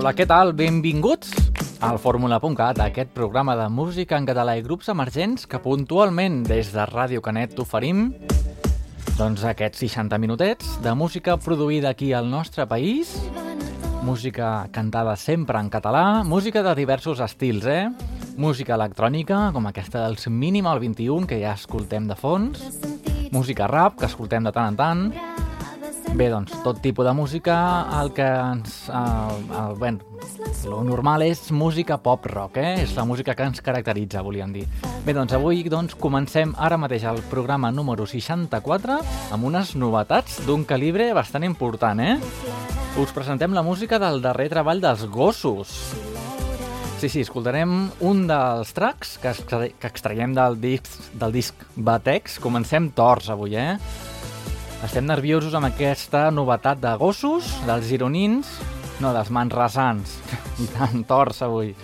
Hola, què tal? Benvinguts al Fórmula.cat, aquest programa de música en català i grups emergents que puntualment des de Ràdio Canet t'oferim doncs aquests 60 minutets de música produïda aquí al nostre país, música cantada sempre en català, música de diversos estils, eh? Música electrònica, com aquesta dels Minimal 21, que ja escoltem de fons, música rap, que escoltem de tant en tant, Bé, doncs, tot tipus de música, el que ens... El, el, bueno, lo normal és música pop-rock, eh? És la música que ens caracteritza, volíem dir. Bé, doncs, avui doncs, comencem ara mateix el programa número 64 amb unes novetats d'un calibre bastant important, eh? Us presentem la música del darrer treball dels Gossos. Sí, sí, escoltarem un dels tracks que, que extraiem del disc, del disc Batex. Comencem tors avui, eh? Estem nerviosos amb aquesta novetat de gossos, dels gironins, no, dels manresans, i tant tors avui.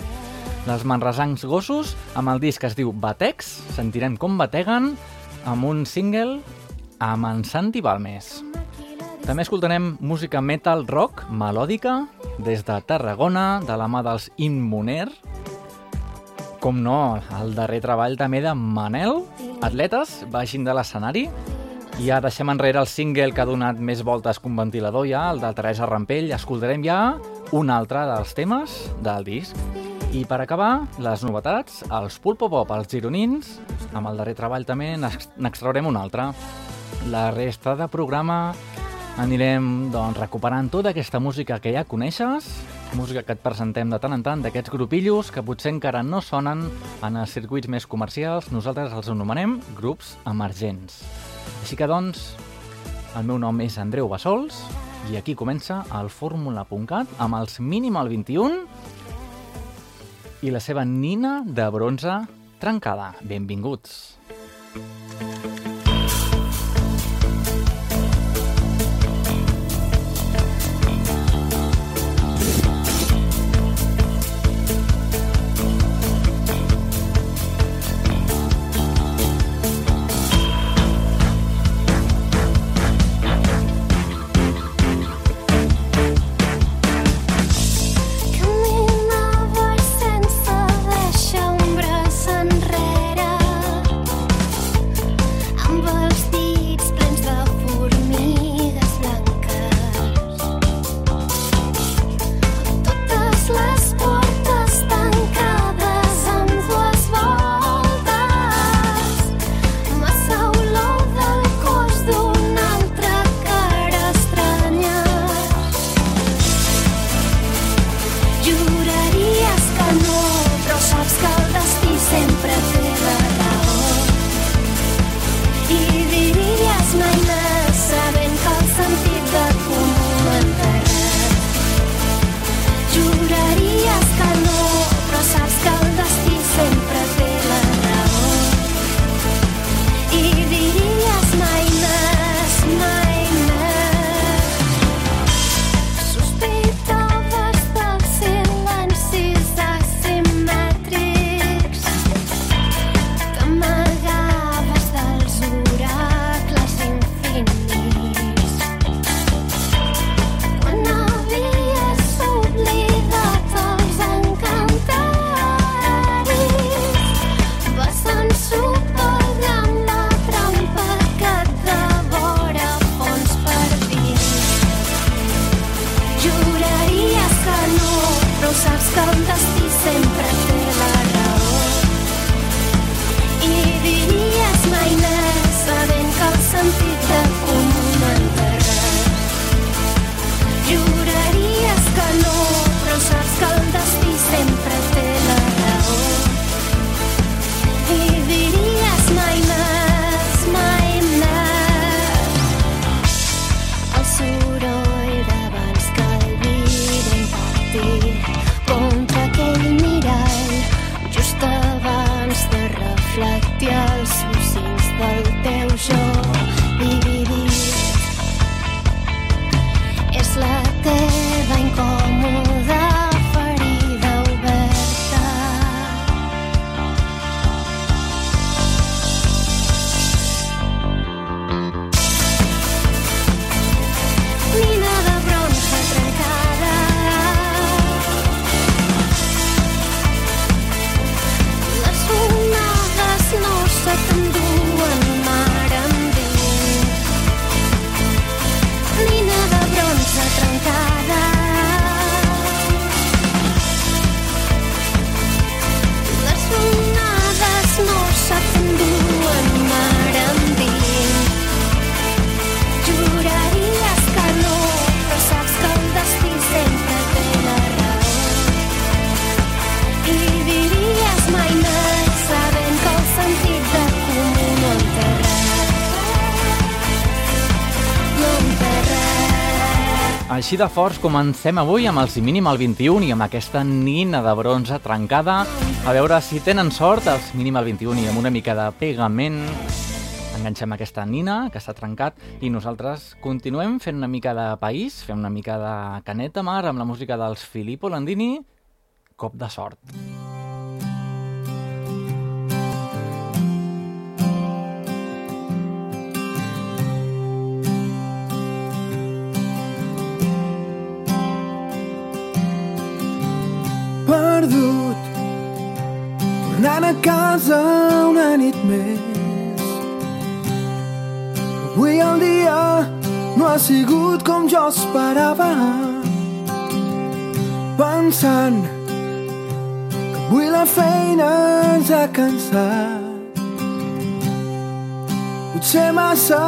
Dels manresans gossos, amb el disc que es diu Batex, sentirem com bateguen, amb un single amb en Santi Balmes. També escoltarem música metal rock melòdica des de Tarragona, de la mà dels Immuner. Com no, el darrer treball també de Manel, atletes, baixin de l'escenari, i ja deixem enrere el single que ha donat més voltes que un ventilador ja, el de Teresa Rampell. Escoltarem ja un altre dels temes del disc. I per acabar, les novetats, els Pulpo Pop, els gironins, amb el darrer treball també n'extraurem un altre. La resta de programa anirem doncs, recuperant tota aquesta música que ja coneixes, música que et presentem de tant en tant d'aquests grupillos que potser encara no sonen en els circuits més comercials, nosaltres els anomenem grups emergents. Així que, doncs, el meu nom és Andreu Bassols i aquí comença el Fórmula.cat amb els Minimal 21 i la seva nina de bronze trencada. Benvinguts! Així de forts comencem avui amb el Si mínim al 21 i amb aquesta nina de bronze trencada. A veure si tenen sort els mínim al 21 i amb una mica de pegament enganxem aquesta nina que s'ha trencat i nosaltres continuem fent una mica de país, fem una mica de caneta mar amb la música dels Filippo Landini, Cop de sort. Perdut. Tornant a casa una nit més. Avui el dia no ha sigut com jo esperava. Pensant que avui la feina ens ha cansat. Potser massa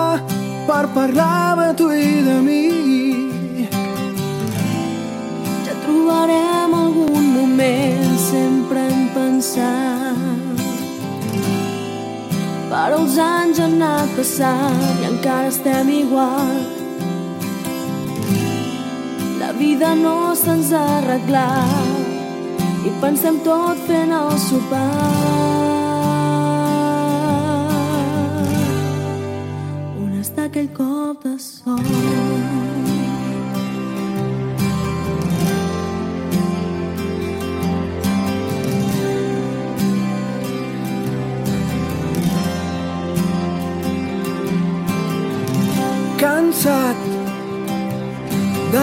per parlar de tu i de mi trobarem algun moment sempre hem pensat però els anys han anat passant i encara estem igual. La vida no se'ns ha arreglat i pensem tot fent el sopar. On està aquell cop de sol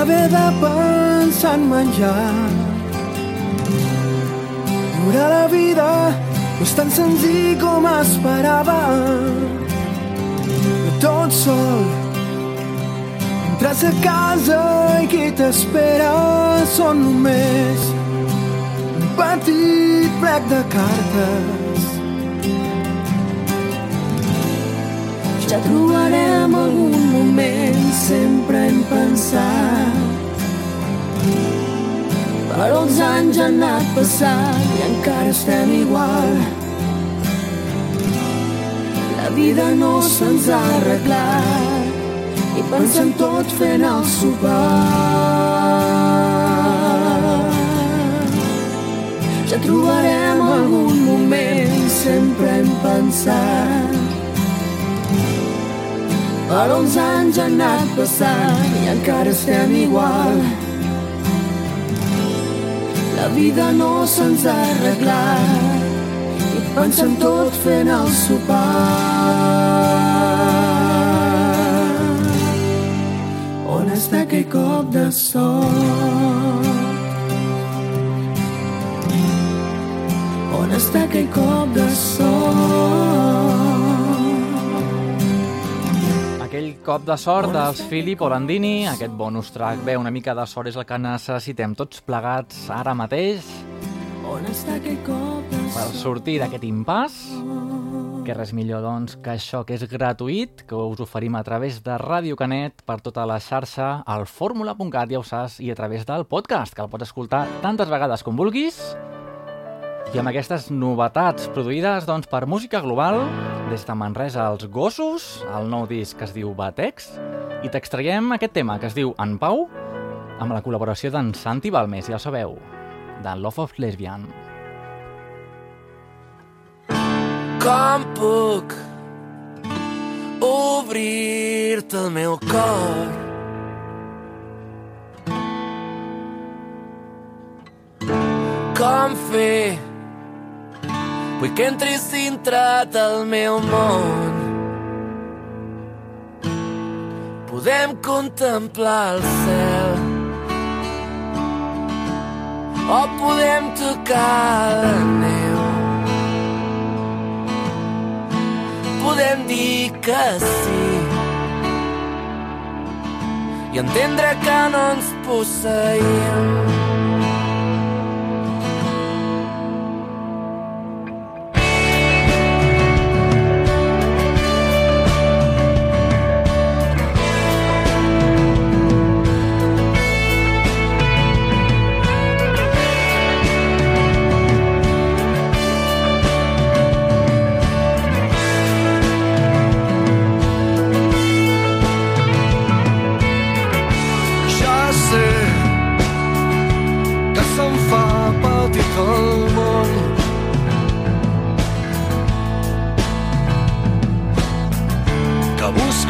d'haver de pensar en menjar. Viure la vida no és tan senzill com esperava. No tot sol, entres a casa i qui t'espera són només un petit plec de cartes. Ja trobarem algun moment, sempre hem pensat. Però els anys han anat passant i encara estem igual. La vida no se'ns ha arreglat i pensem tot fent el sopar. Ja trobarem algun moment, sempre hem pensat. Però els anys han anat passant i encara estem igual. La vida no se'ns ha arreglat i pensem tot fent el sopar. On està aquell cop de sort? On està aquell cop de sort? Aquell cop de sort dels Filippo Landini, aquest bonus track, bé, una mica de sort és el que necessitem tots plegats ara mateix On està aquell cop de per sortir d'aquest impàs. Que res millor, doncs, que això que és gratuït, que us oferim a través de Ràdio Canet per tota la xarxa, al fórmula.cat, ja ho saps, i a través del podcast, que el pots escoltar tantes vegades com vulguis. I amb aquestes novetats produïdes doncs, per Música Global, des de Manresa als Gossos, el nou disc que es diu Batex, i t'extraiem aquest tema que es diu En Pau, amb la col·laboració d'en Santi Balmes, ja sabeu, de Love of Lesbian. Com puc obrir-te el meu cor? Com fer? Vull que entris dintre al meu món. Podem contemplar el cel o podem tocar la neu. podem dir que sí i entendre que no ens posseïm.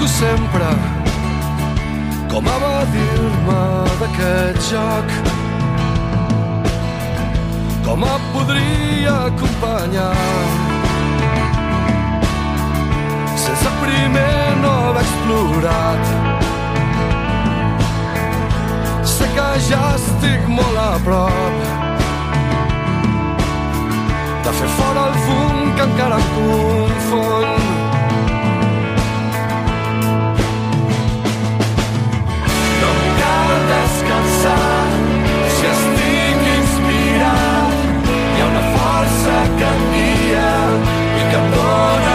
busco sempre com evadir-me d'aquest joc. Com et podria acompanyar? Sense primer no haver explorat. Sé que ja estic molt a prop de fer fora el fum que encara em confon. que em i que em dóna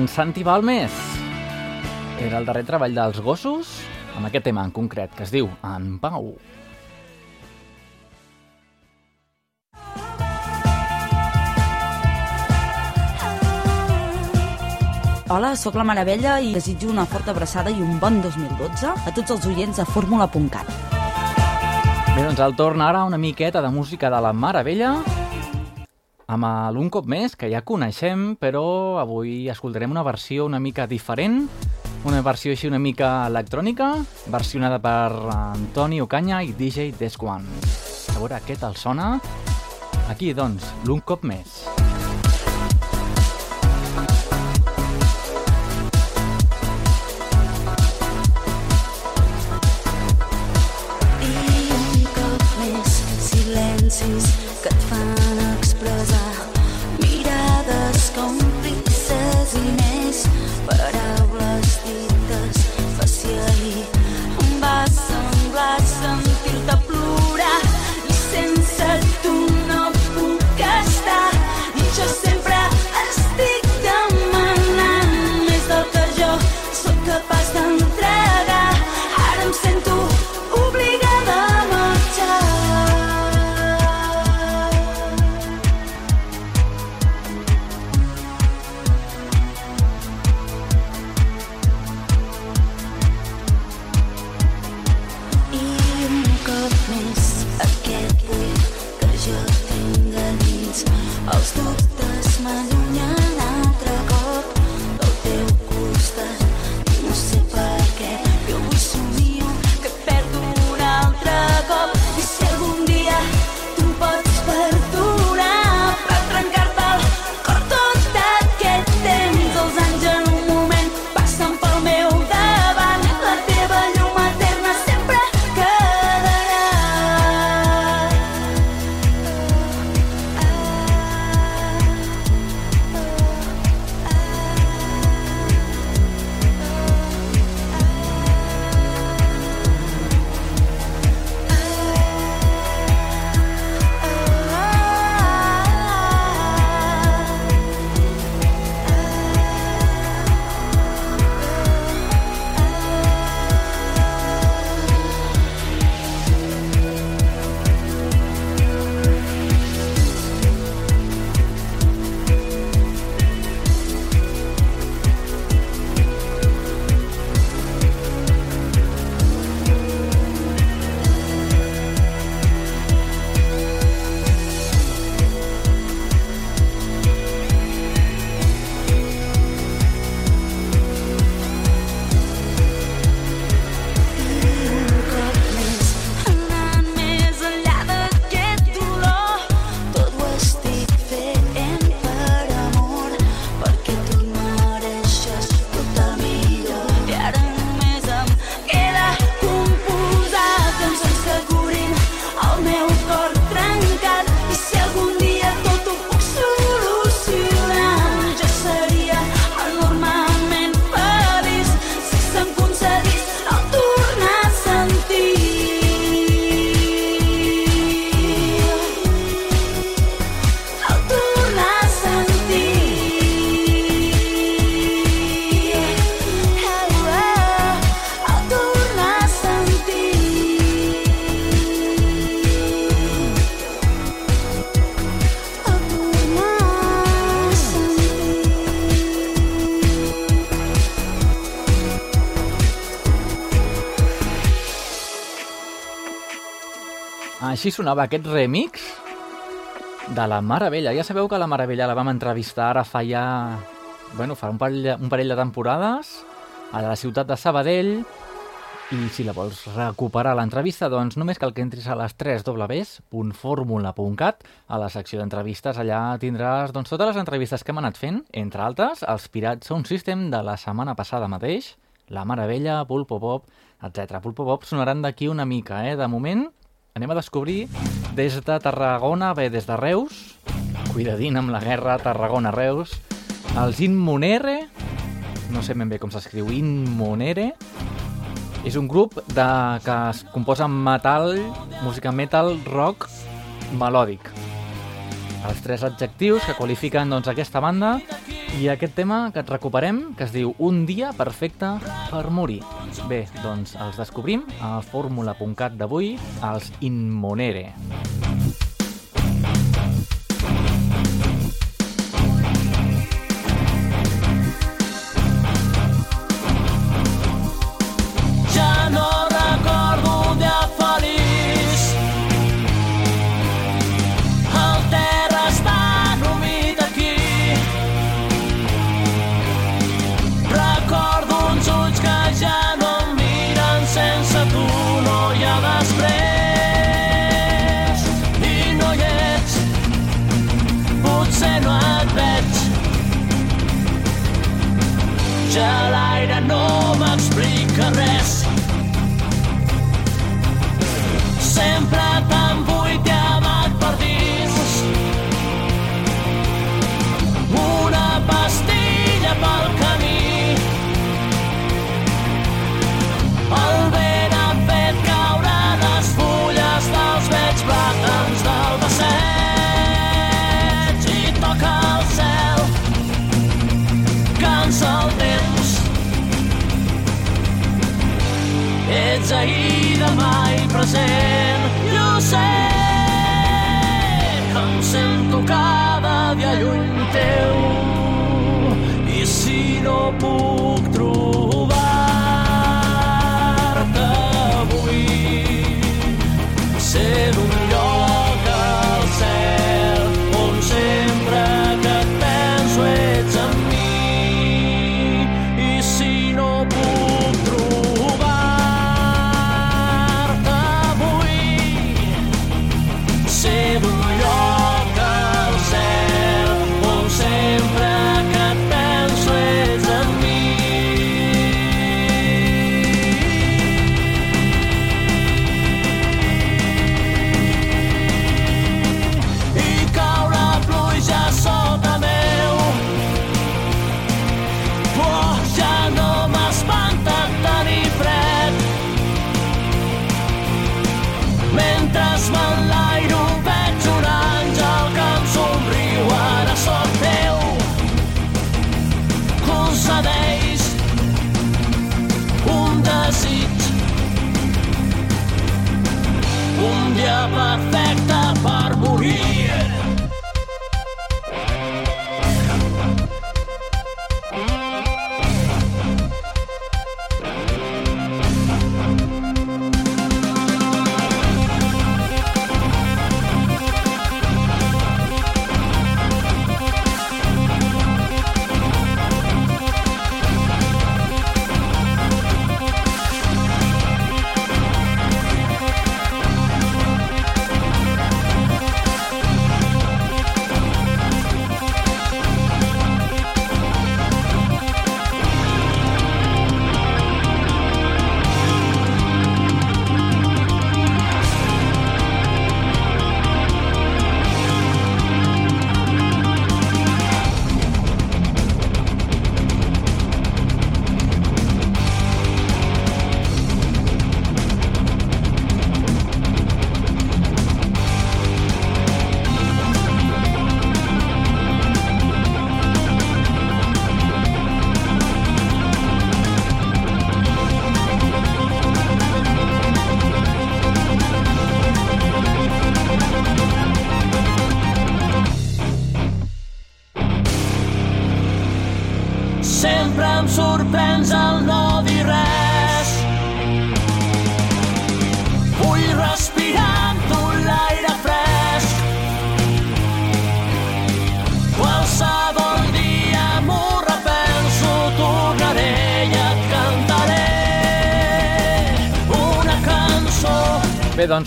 en Santi Balmes. Era el darrer treball dels gossos amb aquest tema en concret que es diu En Pau. Hola, sóc la Maravella i desitjo una forta abraçada i un bon 2012 a tots els oients de fórmula.cat. Bé, doncs el torn ara una miqueta de música de la Maravella. Maravella amb l'Un cop més, que ja coneixem, però avui escoltarem una versió una mica diferent, una versió així una mica electrònica, versionada per Antoni Ocaña i DJ Desquan. A veure què tal sona. Aquí, doncs, l'Un cop més. silencis Així sonava aquest remix de la Maravella. Ja sabeu que la Maravella la vam entrevistar ara fa ja... Bueno, fa un parell, un parell de temporades a la ciutat de Sabadell i si la vols recuperar l'entrevista, doncs només cal que entris a les 3 www.formula.cat a la secció d'entrevistes. Allà tindràs doncs, totes les entrevistes que hem anat fent, entre altres, els Pirats Sound System de la setmana passada mateix, La Maravella, Pulpo Pop, etc. Pulpo Pop sonaran d'aquí una mica, eh? De moment anem a descobrir des de Tarragona, bé, des de Reus, cuidadint amb la guerra Tarragona-Reus, els Inmonere, no sé ben bé com s'escriu, Inmonere, és un grup de, que es composa amb metal, música metal, rock, melòdic. Els tres adjectius que qualifiquen doncs, aquesta banda i aquest tema que et recuperem, que es diu Un dia perfecte per morir. Bé, doncs els descobrim a fórmula.cat d'avui, els Inmonere. Ja m'explica res. Ahir, demà i present. Jo sé que em sento cada dia lluny teu. I si no puc trobar-te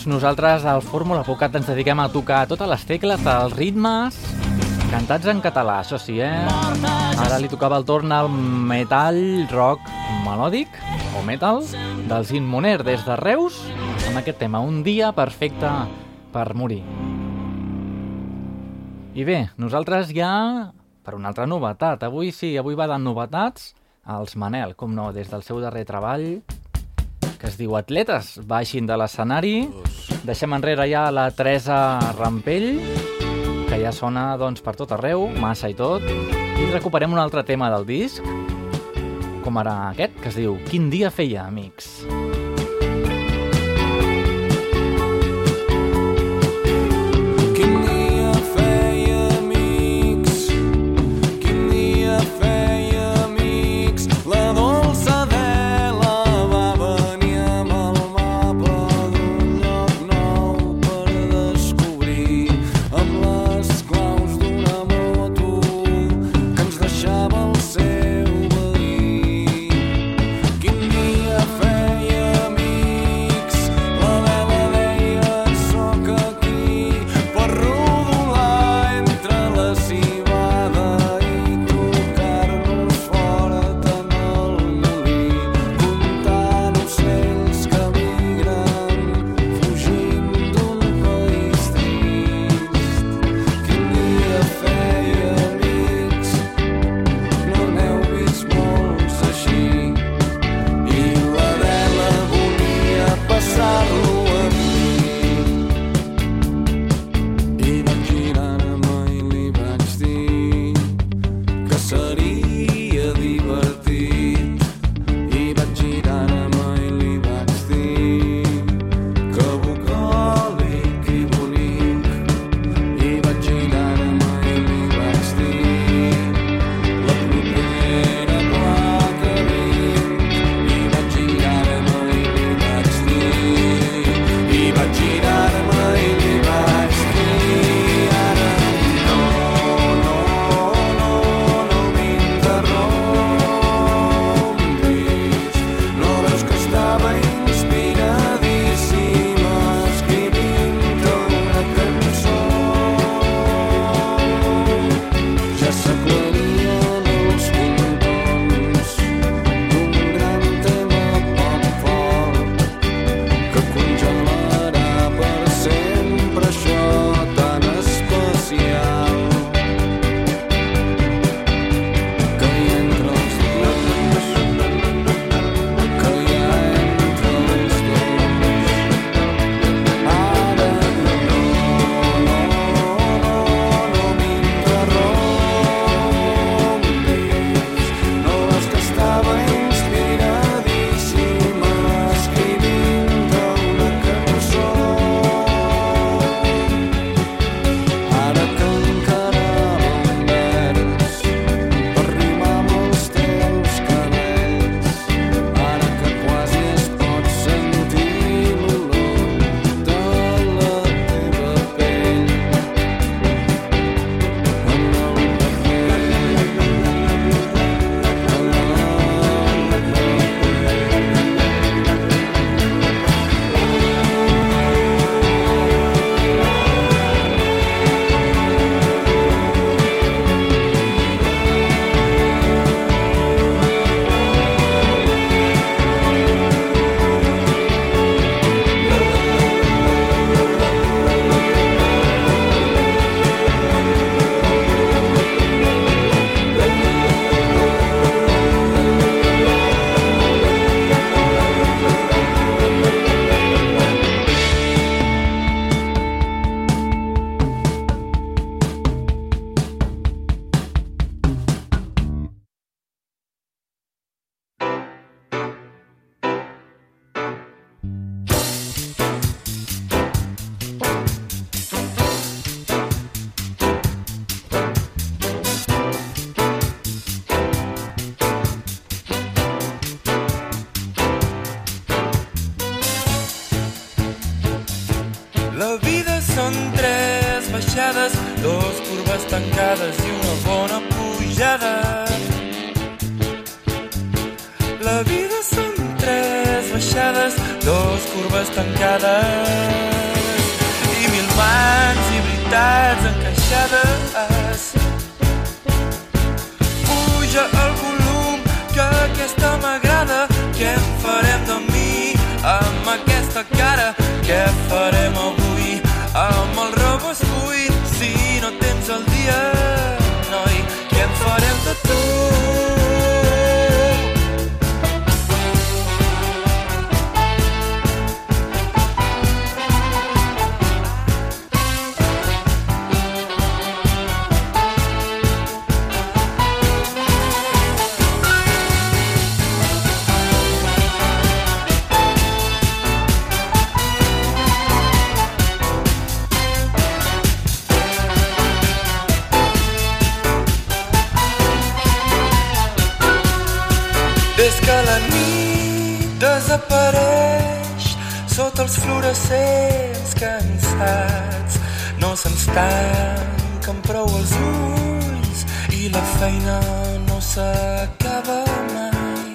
doncs nosaltres al Fórmula Pocat ens dediquem a tocar totes les tecles dels ritmes cantats en català, això sí, eh? Ara li tocava el torn al metall rock melòdic, o metal, dels Inmoner des de Reus, amb aquest tema, un dia perfecte per morir. I bé, nosaltres ja, per una altra novetat, avui sí, avui va de novetats, als Manel, com no, des del seu darrer treball, que es diu Atletes, baixin de l'escenari, deixem enrere ja la Teresa Rampell, que ja sona doncs, per tot arreu, massa i tot, i recuperem un altre tema del disc, com ara aquest, que es diu Quin dia feia, amics. Quin tancades i una bona pujada. La vida són tres baixades, dos curves tancades i mil mans i veritats encaixades. Puja el volum, que aquesta m'agrada. Què en farem de mi amb aquesta cara? Què farem no s'acaba mai.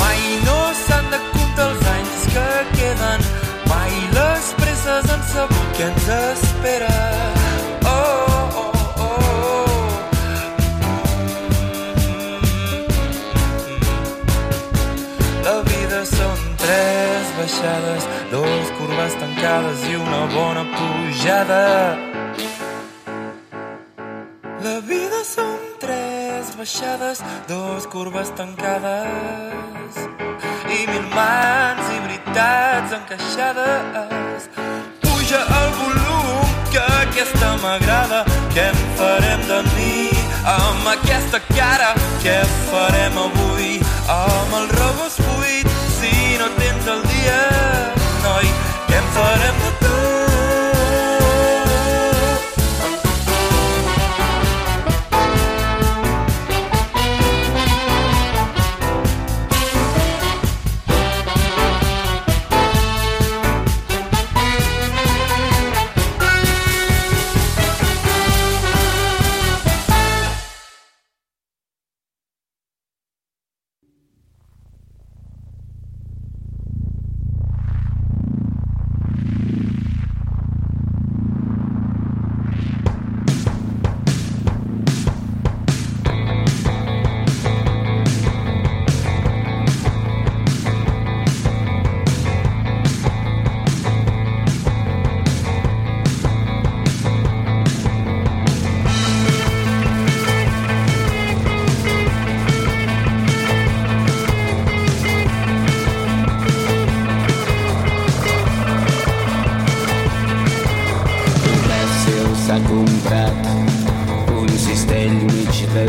Mai no s'han de comptar els anys que queden, mai les presses han sabut què ens espera. Oh, oh, oh, tres dos curves tancades i una bona pujada. Són tres baixades, dos curves tancades i mil mans i veritats encaixades. Puja el volum, que aquesta m'agrada. Què en farem de mi amb aquesta cara? Què farem avui amb el robot buit si no tens el dia, noi? Què en farem de tu?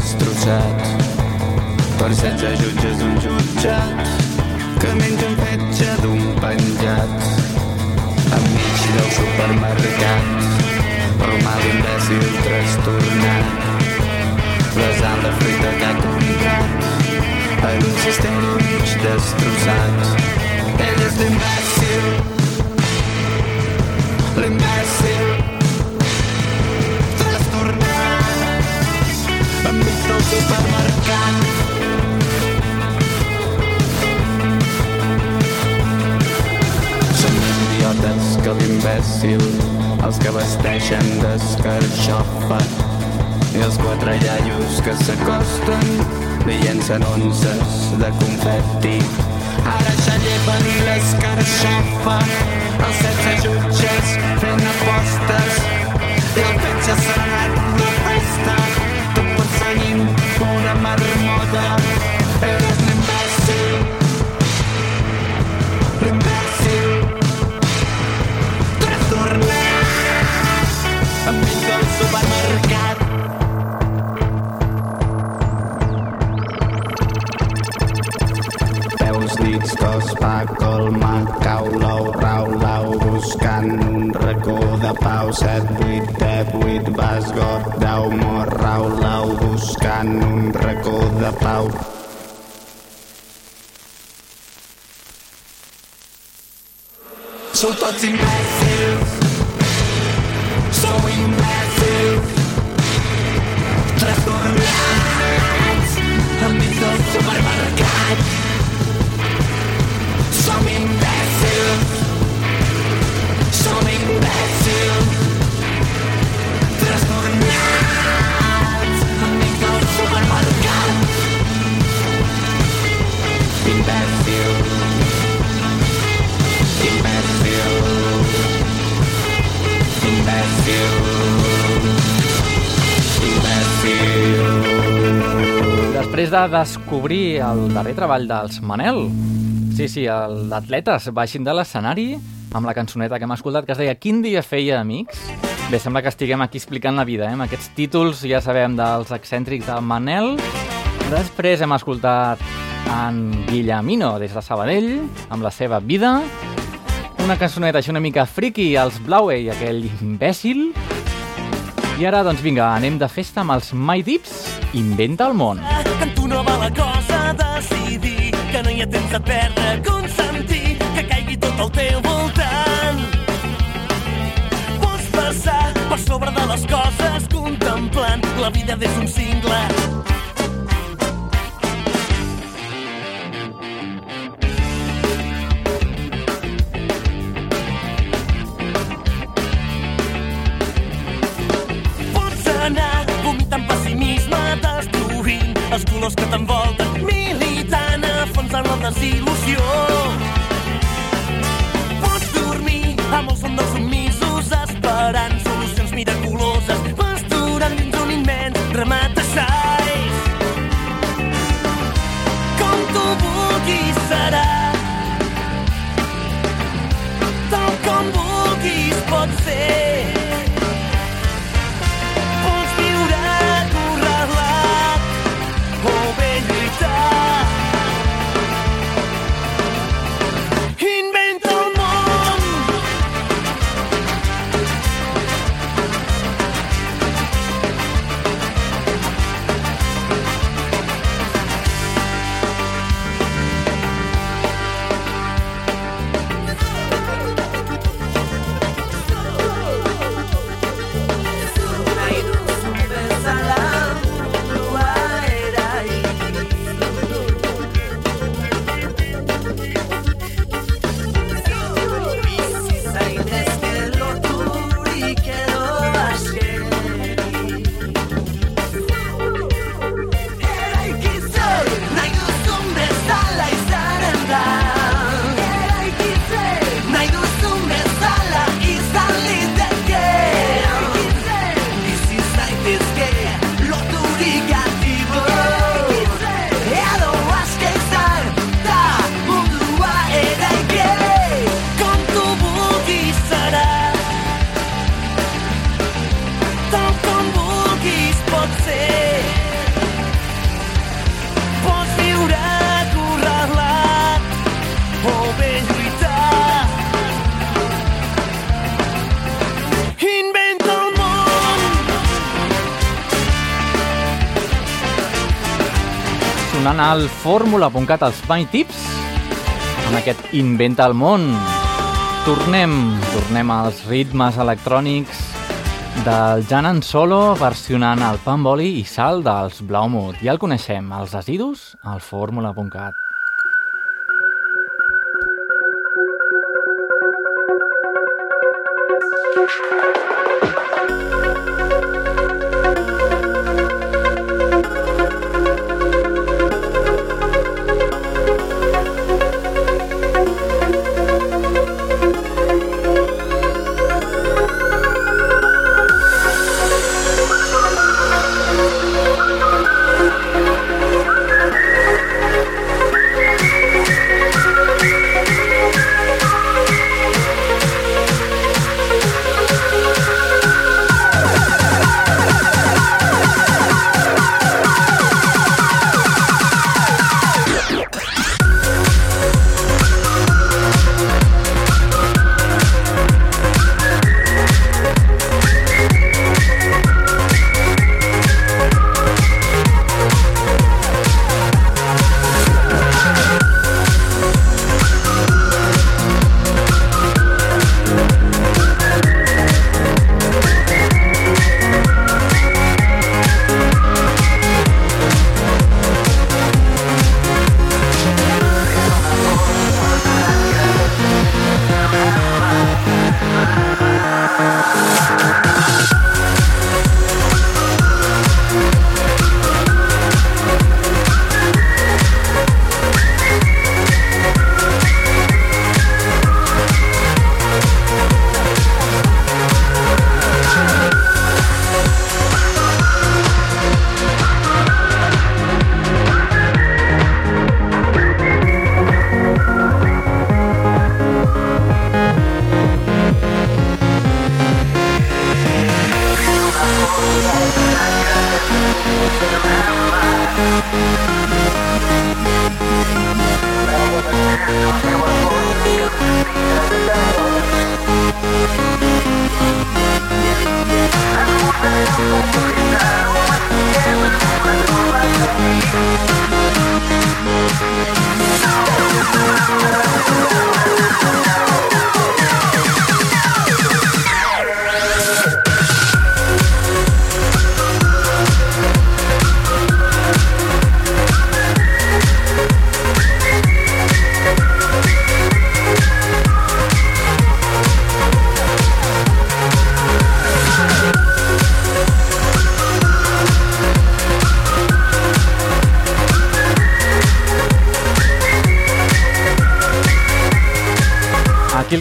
Destrossat per setze jutges d'un jutjat que menja un fetge d'un penjat enmig del supermercat romà l'imbècil trastornat besant la fruita que ha comprat en un cistell mig destrossat ell és l'imbècil l'imbècil enmig del supermercat idiotes que l'imbècil els que vesteixen d'escarxofa i els quatre iaios que s'acosten i llencen onces de confeti ara ja lleven l'escarxofa els setze jutges fent apostes i el s'ha anat de festa perseguint una marmota. Eres l'imbècil l'imbècil trastornat enmig del supermercat peus, dits, cos, pa, colma, cau, l'ou, rau, lau, buscant un racó pau, set, vuit, pep vuit, vas, got, dau, mor, rau, lau, buscant un racó de pau. Sou tots imbècils, sou imbècils, trastornats, enmig del supermercat. Som imbècils, després de descobrir el darrer treball dels Manel, sí, sí, d'atletes baixin de l'escenari amb la cançoneta que hem escoltat que es deia Quin dia feia amics? Bé, sembla que estiguem aquí explicant la vida, eh? amb aquests títols ja sabem dels excèntrics del Manel. Després hem escoltat en Guillemino des de Sabadell amb la seva vida. Una cançoneta així una mica friki, els i aquell imbècil. I ara, doncs vinga, anem de festa amb els My Dips, Inventa el món. Amb tu no va la cosa decidir que no hi ha temps de perdre, consentir que caigui tot al teu voltant. Pots passar per sobre de les coses contemplant la vida des d'un cingle. Anar vomitant pessimisme, destruint els colors que t'envolten, militant a fons en la desil·lusió. Pots dormir amb el son dels submisos, Sonant al fórmula.cat els My Tips amb aquest Inventa el món. Tornem, tornem als ritmes electrònics del Jan en Solo versionant el Pamboli i Sal dels Blaumut. Ja el coneixem, els residus al fórmula.cat. Thank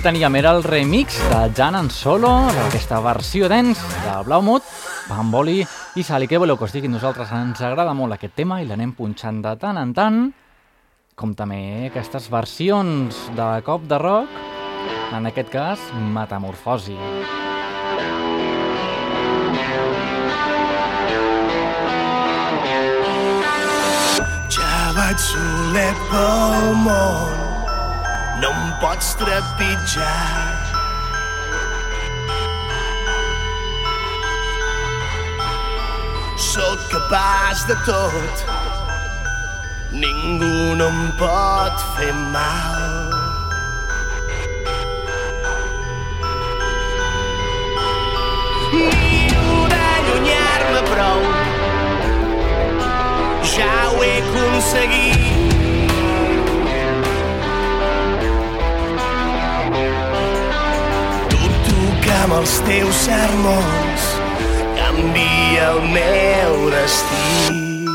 El teníem, era el remix de Jan en Solo, d'aquesta versió dance de Blaumut, Bamboli i Sali. Que us digui? Nosaltres ens agrada molt aquest tema i l'anem punxant de tant en tant, com també aquestes versions de cop de rock, en aquest cas, Metamorfosi. Ja vaig soler pel món, no em pots trepitjar. Sóc capaç de tot, ningú no em pot fer mal. Miro d'allunyar-me prou, ja ho he aconseguit. Amb els teus sermons canvia el meu destí.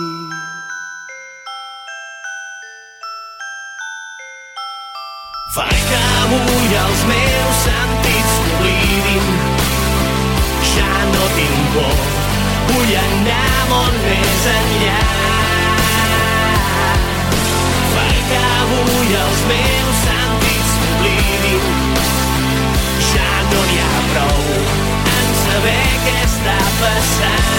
Fa que avui els meus sentits s'oblidin ja no tinc por, vull anar molt més enllà. Fa que avui els meus sentits s'oblidin, n'hi ha prou en saber què està passant.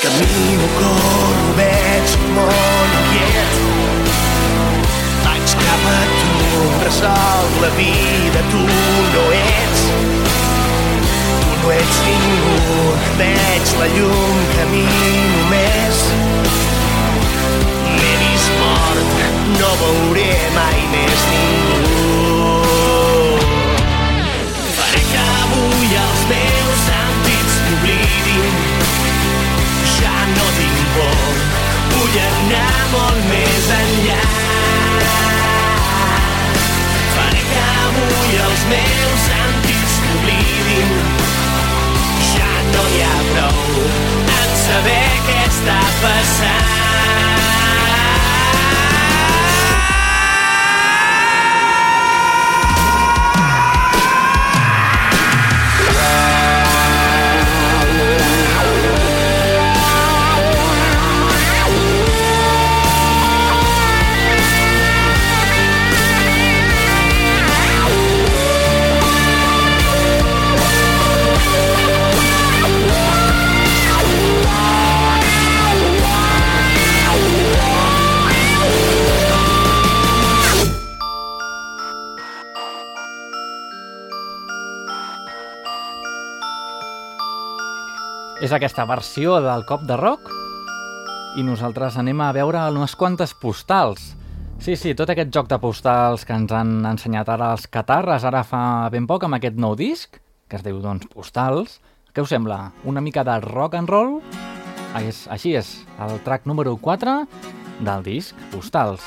Camino, corro, veig un món inquiet vaig cap a tu, resol la vida, tu no ets. Tu no ets ningú, veig la llum, camino més. Mort, no veuré mai més ningú. Faré que avui els meus sentits m'oblidin, ja no tinc por, vull anar molt més enllà. Faré que avui els meus sentits m'oblidin, ja no hi ha prou en saber què està passant. És aquesta versió del cop de rock i nosaltres anem a veure unes quantes postals. Sí, sí, tot aquest joc de postals que ens han ensenyat ara els catarres, ara fa ben poc amb aquest nou disc, que es diu, doncs, Postals. Què us sembla? Una mica de rock and roll? Ah, És, així és, el track número 4 del disc Postals.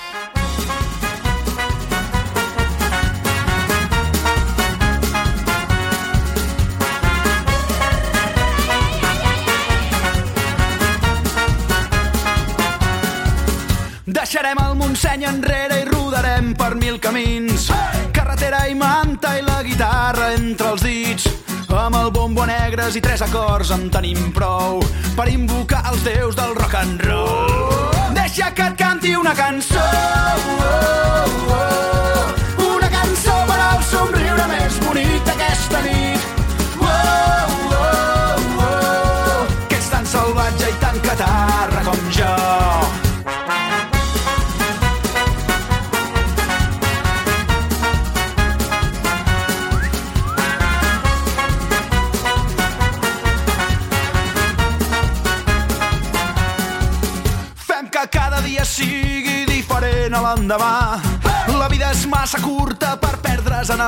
Deixarem el Montseny enrere i rodarem per mil camins. Carretera i manta i la guitarra entre els dits. Amb el bombo negres i tres acords en tenim prou per invocar els déus del rock and roll. Deixa que et canti una cançó, una cançó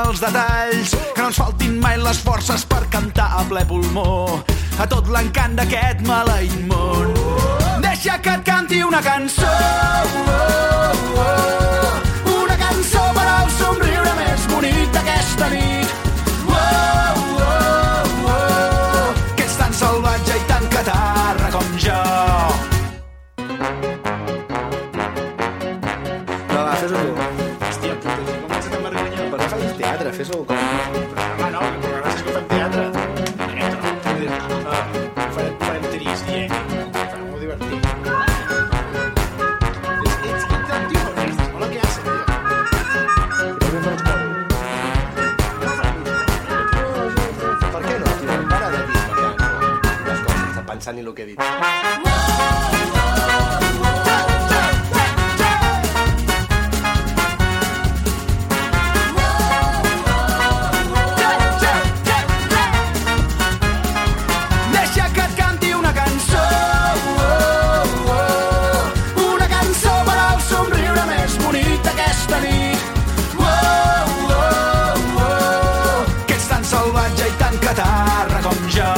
els detalls. Que no ens faltin mai les forces per cantar a ple pulmó. A tot l'encant d'aquest maleït món. Deixa que et canti una cançó. Una cançó per al somriure més bonic d'aquesta nit. Teatre? Fes-ho com... Programa no, el programa és que fem teatre. Ah, farem, farem trist, Farem-ho divertit. Ets, ets, ets el tio honest, hola, què haces, tio? Per què no, tio? Para de dir les coses sense pensar ni el que he dit. Deixa salvatge i tan catarra com jo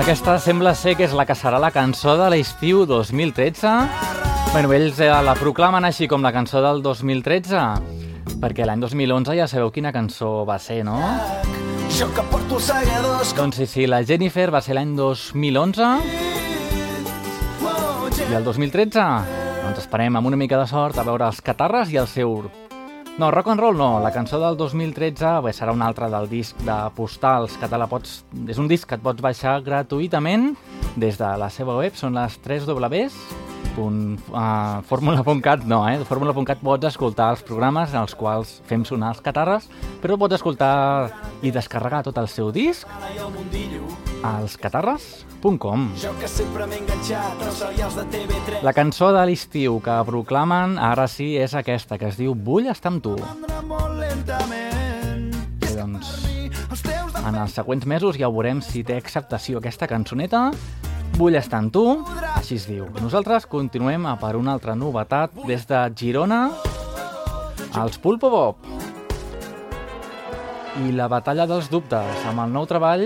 Aquesta sembla ser que és la que serà la cançó de l'estiu 2013. Bueno, ells eh, la proclamen així com la cançó del 2013, perquè l'any 2011 ja sabeu quina cançó va ser, no? Jo que porto segadors Doncs sí, sí, la Jennifer va ser l'any 2011 i el 2013 doncs esperem amb una mica de sort a veure els Catarres i el seu... No, rock and roll no, la cançó del 2013 bé, serà una altra del disc de postals que te la pots... És un disc que et pots baixar gratuïtament des de la seva web, són les 3 Ws uh, fórmula.cat no, eh? fórmula.cat pots escoltar els programes en els quals fem sonar els catarres, però pots escoltar i descarregar tot el seu disc als catarres.com Jo que sempre m'he enganxat als serials de TV3 La cançó de l'estiu que proclamen ara sí és aquesta, que es diu Vull estar amb tu. Bé, doncs, en els següents mesos ja veurem si té acceptació aquesta cançoneta. Vull estar amb tu, així es diu. Nosaltres continuem a per una altra novetat des de Girona als Pulpo Bob. I la batalla dels dubtes, amb el nou treball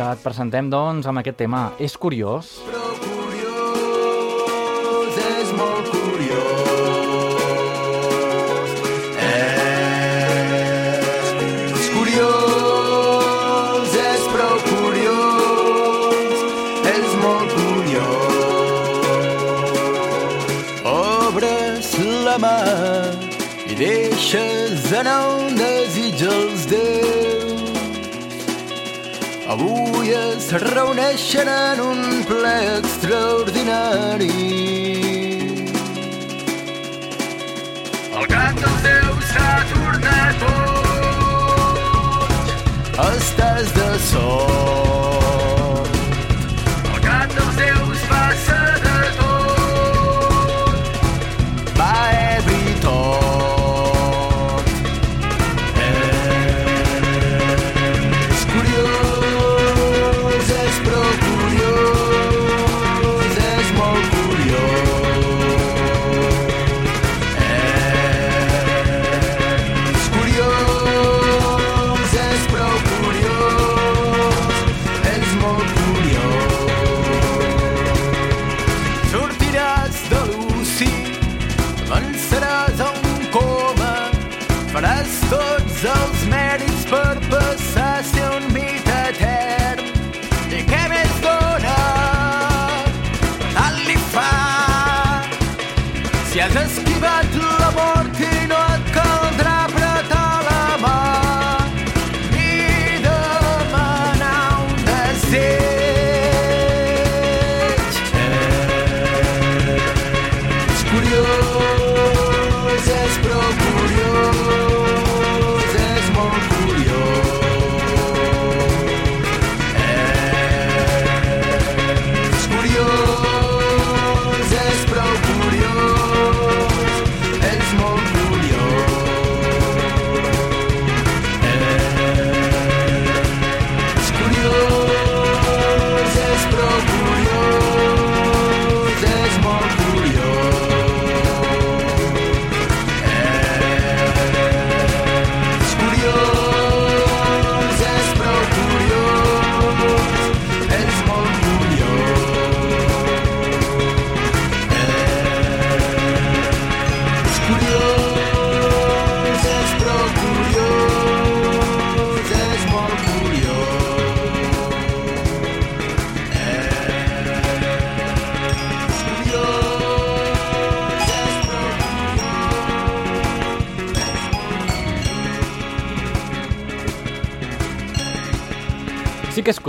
que et presentem, doncs, amb aquest tema. És curiós. curiós, és molt curiós. És curiós, és molt curiós. La mà i deixes anar on desitja els déus. Avui es reuneixen en un ple extraordinari. El gat dels déus s'ha tornat boig. Estàs de sort.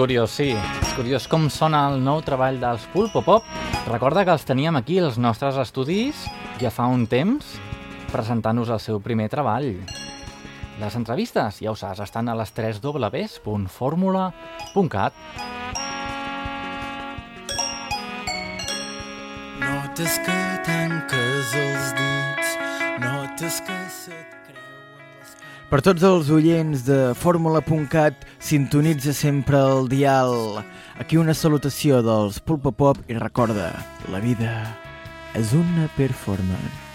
Curiós, sí. És curiós com sona el nou treball dels Pulpo Pop. Recorda que els teníem aquí als nostres estudis ja fa un temps presentant-nos el seu primer treball. Les entrevistes, ja ho saps, estan a les 3 www.formula.cat. Notes que tanques els dits, notes que se't Per tots els oients de Fórmula.cat, sintonitza sempre el dial. Aquí una salutació dels Pulpo Pop i recorda, la vida és una performance.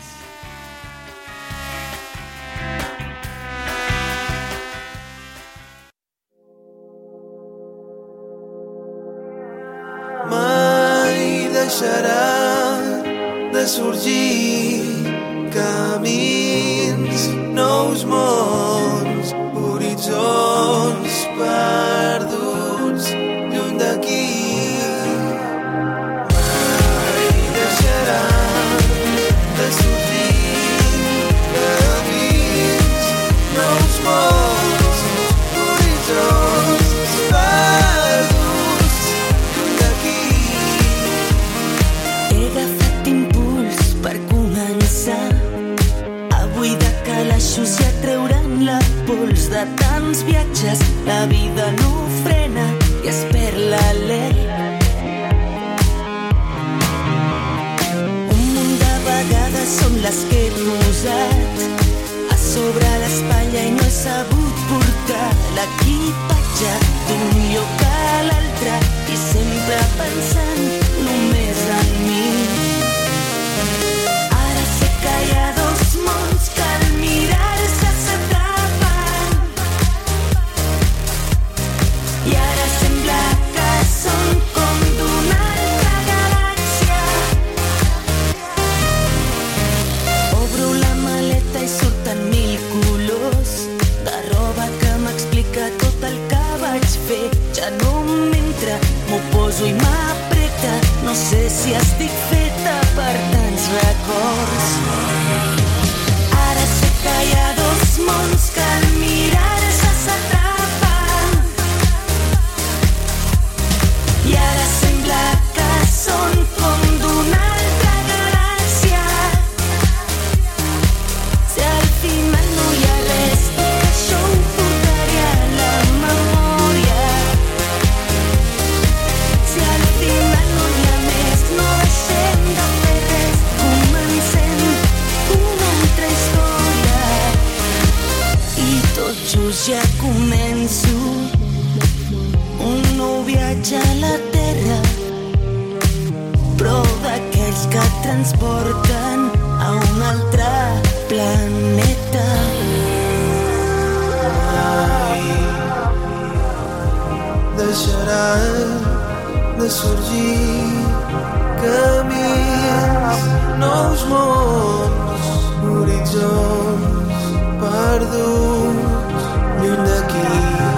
mai deixarà de sorgir camins, Tot just ja començo un nou viatge a la Terra però d'aquells que transporten a un altre planeta. deixarà de sorgir camins, nous mons, horitzons perduts lluny d'aquí. Lluny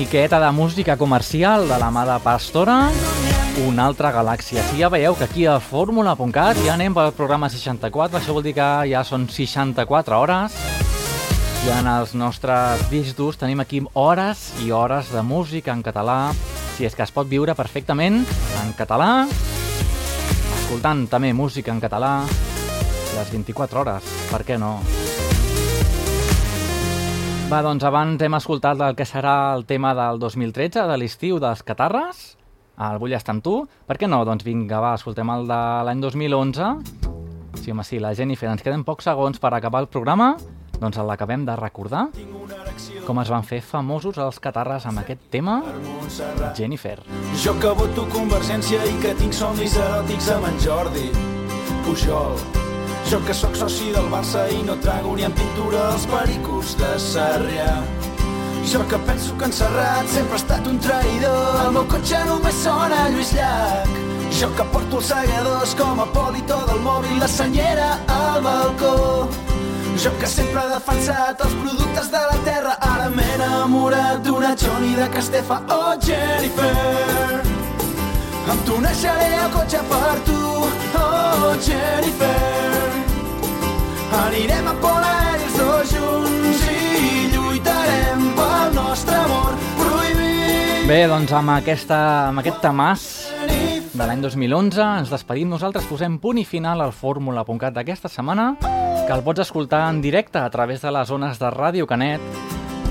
miqueta de música comercial de la mà de Pastora, una altra galàxia. Si ja veieu que aquí a fórmula.cat ja anem pel programa 64, això vol dir que ja són 64 hores. I en els nostres discos tenim aquí hores i hores de música en català, si és que es pot viure perfectament en català, escoltant també música en català les 24 hores, per què no? Va, doncs abans hem escoltat el que serà el tema del 2013, de l'estiu dels Catarres, el Vull estar amb tu. Per què no? Doncs vinga, va, escoltem el de l'any 2011. Sí, home, sí, la Jennifer. Ens queden pocs segons per acabar el programa. Doncs l'acabem de recordar. Com es van fer famosos els Catarres amb aquest tema. Jennifer. Jo que voto Convergència i que tinc somnis eròtics amb en Jordi Pujol. Jo que sóc soci del Barça i no trago ni en pintura els pericos de Sarrià. Jo que penso que en Serrat sempre ha estat un traïdor. El meu cotxe només sona Lluís Llach. Jo que porto els segadors com a polito del mòbil, la senyera al balcó. Jo que sempre he defensat els productes de la terra, ara m'he enamorat d'una Johnny de Castefa. Oh, Jennifer, em tuneixaré el cotxe per tu. Oh, Jennifer, anirem a Polaris els dos junts i lluitarem pel nostre amor prohibit. Bé, doncs amb, aquesta, amb aquest tamàs de l'any 2011 ens despedim nosaltres, posem punt i final al fórmula.cat d'aquesta setmana, que el pots escoltar en directe a través de les zones de Ràdio Canet.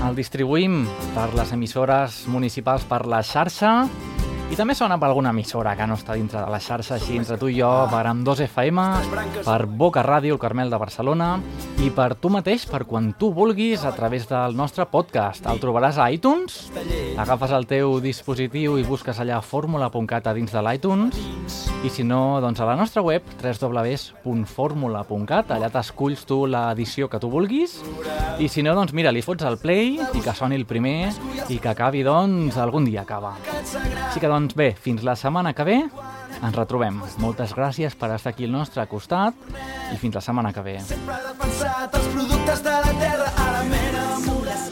El distribuïm per les emissores municipals per la xarxa i també sona per alguna emissora que no està dintre de la xarxa, així entre tu i jo, per amb 2 FM, per Boca Ràdio, el Carmel de Barcelona, i per tu mateix, per quan tu vulguis, a través del nostre podcast. El trobaràs a iTunes, agafes el teu dispositiu i busques allà fórmula.cat a dins de l'iTunes, i si no, doncs a la nostra web, www.formula.cat, allà t'esculls tu l'edició que tu vulguis, i si no, doncs mira, li fots el play i que soni el primer i que acabi, doncs, algun dia acaba. Així que, doncs, bé, fins la setmana que ve ens retrobem. Moltes gràcies per estar aquí al nostre costat i fins la setmana que ve. Sempre he defensat els productes de la terra